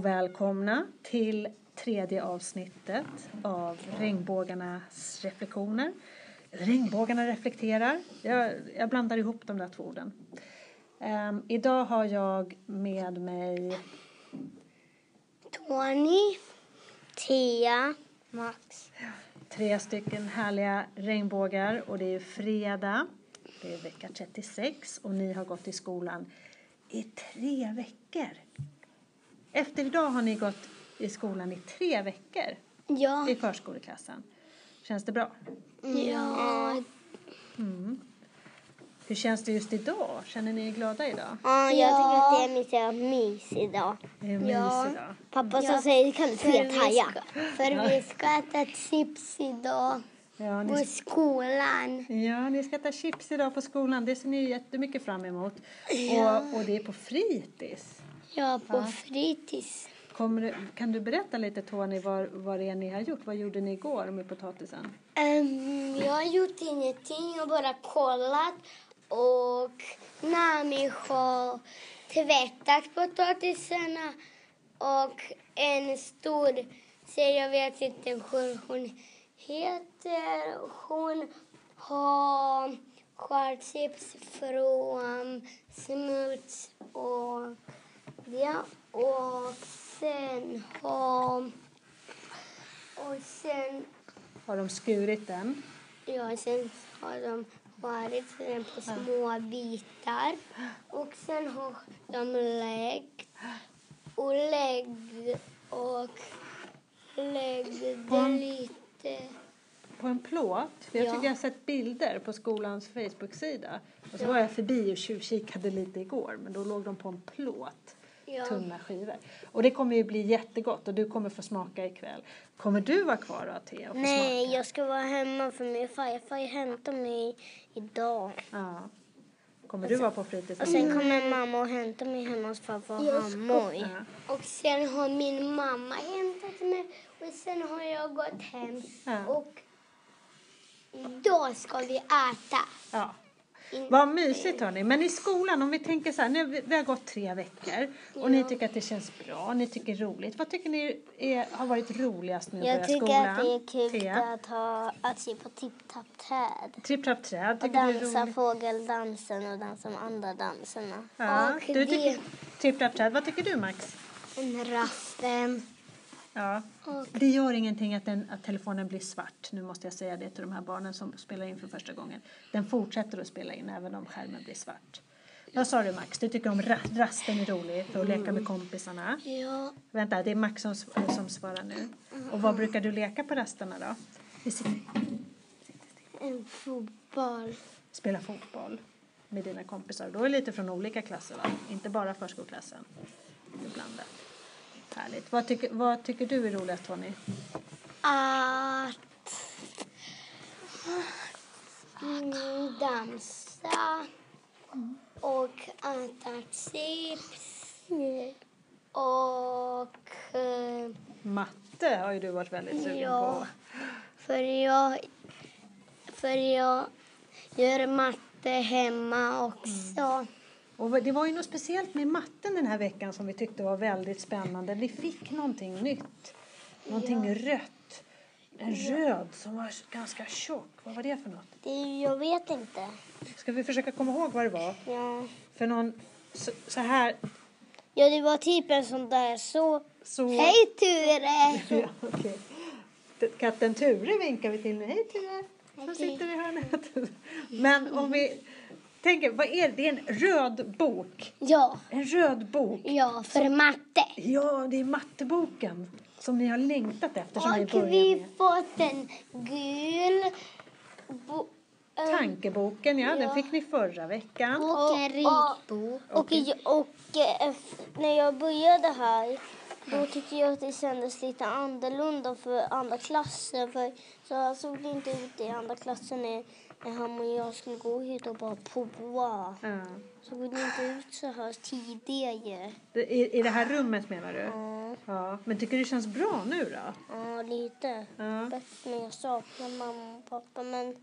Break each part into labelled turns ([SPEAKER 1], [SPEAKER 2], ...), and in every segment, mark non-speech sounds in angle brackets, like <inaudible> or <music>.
[SPEAKER 1] välkomna till tredje avsnittet av Regnbågarnas reflektioner. Regnbågarna reflekterar. Jag, jag blandar ihop de där två orden. Um, idag har jag med mig
[SPEAKER 2] Tony, Tia, Max.
[SPEAKER 1] tre stycken härliga regnbågar och det är fredag. Det är vecka 36 och ni har gått i skolan i tre veckor. Efter idag har ni gått i skolan i tre veckor
[SPEAKER 2] Ja.
[SPEAKER 1] i förskoleklassen. Känns det bra?
[SPEAKER 2] Ja.
[SPEAKER 1] Hur känns det just idag? Känner ni er glada idag?
[SPEAKER 2] ja, jag tycker att det är mycket mys idag.
[SPEAKER 1] Är det mys
[SPEAKER 2] Ja.
[SPEAKER 1] idag?
[SPEAKER 2] Pappa
[SPEAKER 3] Ja,
[SPEAKER 2] som säger kan du <laughs>
[SPEAKER 3] för vi ska- För vi ska äta chips idag
[SPEAKER 1] Ja,
[SPEAKER 3] på
[SPEAKER 1] ni,
[SPEAKER 3] skolan.
[SPEAKER 1] ja, ni ska äta chips idag på skolan. Det ser ni jättemycket fram emot. Och, och det är på fritids.
[SPEAKER 3] Ja, på
[SPEAKER 1] Ja.
[SPEAKER 3] fritids.
[SPEAKER 1] Du, kan du berätta lite Tony vad, vad det är ni har gjort? Vad gjorde ni igår med potatisen?
[SPEAKER 3] Ehm, jag har gjort ingenting, jag har bara kollat och Nami har tvättat potatisarna och en stor tjej, jag vet inte hur hon heter, hon har skärchips från smuts och ja, och sen har och sen
[SPEAKER 1] Har de skurit den?
[SPEAKER 3] Ja, sen har de varit den på små bitar. Och sen har de läggt och läggt och läggt
[SPEAKER 1] På-
[SPEAKER 3] lite.
[SPEAKER 1] På en plåt? För jag
[SPEAKER 3] Ja.
[SPEAKER 1] tycker jag har sett bilder på skolans Facebook-sida. Och så var jag förbi och tjuvkikade lite igår. Men då låg de på en plåt.
[SPEAKER 3] Ja.
[SPEAKER 1] Tunna skivor. Och det kommer ju bli jättegott och du kommer få smaka ikväll. Kommer du vara kvar då Thea och få
[SPEAKER 2] Nej,
[SPEAKER 1] smaka?
[SPEAKER 2] jag ska vara hemma för min farfar hämtar mig idag.
[SPEAKER 1] Ja. Kommer du vara på fritids?
[SPEAKER 2] Och sen kommer mamma och hämtar mig hemma hos farfar
[SPEAKER 3] ska-
[SPEAKER 2] Hammoj.
[SPEAKER 1] Ja.
[SPEAKER 3] Och sen har min mamma hämtat mig och sen har jag gått hem.
[SPEAKER 1] Ja.
[SPEAKER 3] Och då ska vi äta.
[SPEAKER 1] Ja.
[SPEAKER 3] In-
[SPEAKER 1] Vad mysigt hörni. Men i skolan, om vi tänker så här, nu, vi har gått tre veckor och ni
[SPEAKER 3] Ja.
[SPEAKER 1] tycker att det känns bra, ni tycker det är roligt. Vad tycker ni är, har varit roligast med att
[SPEAKER 2] Jag
[SPEAKER 1] börja
[SPEAKER 2] tycker
[SPEAKER 1] skolan?
[SPEAKER 2] att det är kul
[SPEAKER 1] Thea?
[SPEAKER 2] att, ha, att se på tipp-tapp-träd.
[SPEAKER 1] Tripp, trapp, träd
[SPEAKER 2] Och dansa fågeldansen och dansa med andra danserna.
[SPEAKER 1] Ja.
[SPEAKER 3] Och
[SPEAKER 1] Du
[SPEAKER 3] det-
[SPEAKER 1] tycker, tripp, trapp, träd. Vad tycker du Max?
[SPEAKER 3] En rasten.
[SPEAKER 1] Ja.
[SPEAKER 3] Och
[SPEAKER 1] Det gör ingenting att, den, att telefonen blir svart. Nu måste jag säga det till de här barnen som spelar in för första gången. Den fortsätter att spela in även om skärmen blir svart. Vad sa du Max? Du tycker om ra- rasten är rolig för att leka med kompisarna.
[SPEAKER 3] ja,
[SPEAKER 1] Vänta, det är Max som, som svarar nu. Och vad brukar du leka på rasterna då?
[SPEAKER 3] En fotboll.
[SPEAKER 1] spela fotboll med dina kompisar. Då är det lite från olika klasser va? Inte bara förskoleklassen. Blandat. Härligt. Vad tycker, vad tycker du är roligast Tony?
[SPEAKER 3] Att mm, dansa och äta chips och eh,
[SPEAKER 1] Matte har ju du varit väldigt sugen
[SPEAKER 3] Ja.
[SPEAKER 1] på.
[SPEAKER 3] för jag, för jag gör matte hemma också.
[SPEAKER 1] Och det var ju något speciellt med matten den här veckan som vi tyckte var väldigt spännande. Vi fick någonting nytt. Någonting rött. En röd som var ganska tjock. Vad var det för något?
[SPEAKER 2] Det, jag vet inte.
[SPEAKER 1] Ska vi försöka komma ihåg vad det var?
[SPEAKER 2] Ja.
[SPEAKER 1] För någon så, så här.
[SPEAKER 2] ja, det var typ en sån där så...
[SPEAKER 1] Så,
[SPEAKER 3] Hej Ture! <laughs>
[SPEAKER 1] Ja. T- Katten Ture vinkar vi till nu. Hej Ture! Som sitter i hörnet. <laughs> Men om vi tänker, vad är det? Det är en röd bok.
[SPEAKER 3] Ja,
[SPEAKER 1] En röd bok.
[SPEAKER 3] ja, för matte.
[SPEAKER 1] Ja, det är matteboken som ni har längtat efter som vi
[SPEAKER 3] Och vi
[SPEAKER 1] med.
[SPEAKER 3] fått en gul bo-
[SPEAKER 1] Tankeboken, ja, den
[SPEAKER 3] Ja.
[SPEAKER 1] fick ni förra veckan.
[SPEAKER 3] och en ritbok.
[SPEAKER 2] Och, och eh, när jag började här då tyckte jag att det kändes lite annorlunda för andra klasser. För så såg det inte ut i andra klassen när, när han och jag skulle gå hit och bara prova.
[SPEAKER 1] Ja.
[SPEAKER 2] Såg det inte ut så här tidigare.
[SPEAKER 1] I, I det här rummet menar du?
[SPEAKER 2] Ja,
[SPEAKER 1] Ja. Men tycker du det känns bra nu då?
[SPEAKER 2] ja lite.
[SPEAKER 1] Ja.
[SPEAKER 2] Bättre men jag saknar mamma och pappa. Men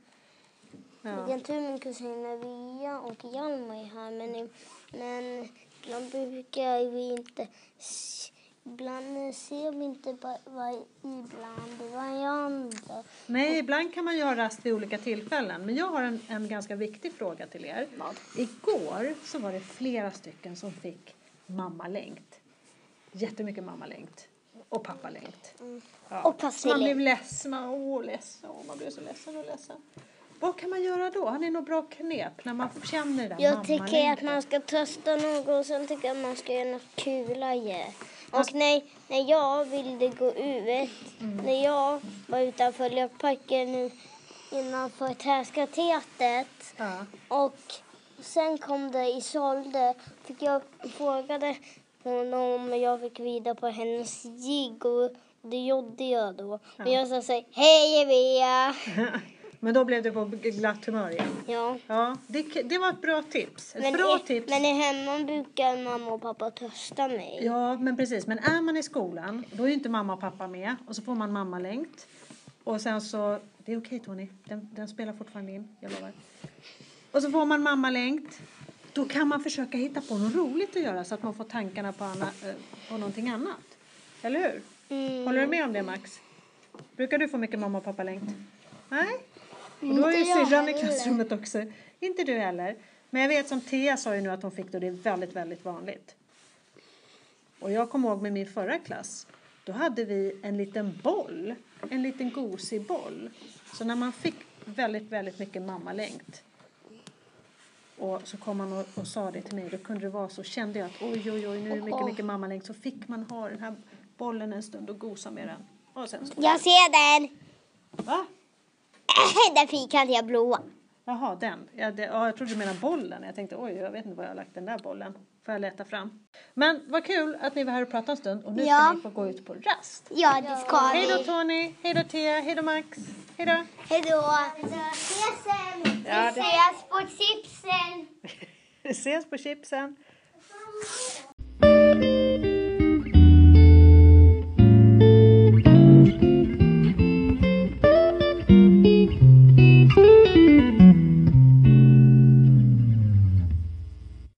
[SPEAKER 1] ja.
[SPEAKER 2] vilken tur min kusin Via och Hjalmar är här. Men, men ibland brukar vi inte ibland ser vi inte vad ibland varandra.
[SPEAKER 1] Nej, ibland kan man ha rast vid olika tillfällen. Men jag har en, en ganska viktig fråga till er.
[SPEAKER 2] Vad?
[SPEAKER 1] Igår så var det flera stycken som fick mammalängt. Jättemycket mammalängt. Och pappalängt. Ja.
[SPEAKER 2] Mm. Och
[SPEAKER 1] Så man blev ledsen. Man, åh, ledsen. Åh, man blev så ledsen och ledsen. Vad kan man göra då? Har ni något bra knep när man känner det där
[SPEAKER 2] Jag tycker att man ska trösta någon och sen tycker jag att man ska göra något kulare. Och när, när jag ville gå ut, när jag var utanför lekparken innanför Träskatetet
[SPEAKER 1] Ja.
[SPEAKER 2] och sen kom det Isolde, fick jag frågade honom om jag fick vida på hennes jigg och det gjorde jag då. Och jag sa så här, hej Evia! <laughs>
[SPEAKER 1] Men då blev det på glatt humör igen.
[SPEAKER 2] Ja.
[SPEAKER 1] Ja, det, det var ett bra tips. Ett
[SPEAKER 2] Men,
[SPEAKER 1] bra
[SPEAKER 2] i,
[SPEAKER 1] tips.
[SPEAKER 2] men i hemma brukar mamma och pappa trösta mig.
[SPEAKER 1] Ja, men precis. Men är man i skolan, då är ju inte mamma och pappa med. Och så får man mammalängt. Och sen så, det är okej Tony, den, den spelar fortfarande in, jag lovar. Och så får man mammalängt. Då kan man försöka hitta på något roligt att göra så att man får tankarna på, anna, eh, på någonting annat. Eller hur?
[SPEAKER 2] Mm.
[SPEAKER 1] Håller du med om det Max? Brukar du få mycket mamma och pappa-längt? Nej? Och då är ju syrran i klassrummet också. Inte du heller. Men jag vet som Thea sa ju nu att hon fick det och det är väldigt, väldigt vanligt. Och jag kommer ihåg med min förra klass. Då hade vi en liten boll. En liten gosig boll. Så när man fick väldigt, väldigt mycket mammalängt. Och så kom man och, och sa det till mig. Då kunde det vara så. Kände jag att oj, oj, oj, nu är det mycket, mycket mammalängt. Så fick man ha den här bollen en stund och gosa med den. Och sen så.
[SPEAKER 2] Jag ser den!
[SPEAKER 1] Va?
[SPEAKER 2] Den fyrkantiga blåa.
[SPEAKER 1] Jaha, den. Ja, det, ja, jag trodde du menade bollen. Jag tänkte oj, jag vet inte var jag har lagt den där bollen. Får jag leta fram. Men vad kul att ni var här och pratade en stund. Och nu
[SPEAKER 2] Ja.
[SPEAKER 1] ska ni få gå ut på rast.
[SPEAKER 2] Ja, det ska
[SPEAKER 1] Hej då
[SPEAKER 2] vi.
[SPEAKER 1] Tony, hej då Thea, hej då Max. Hej då.
[SPEAKER 2] Hej då.
[SPEAKER 1] Det-
[SPEAKER 2] ses på chipsen. <laughs>
[SPEAKER 1] Vi ses på chipsen.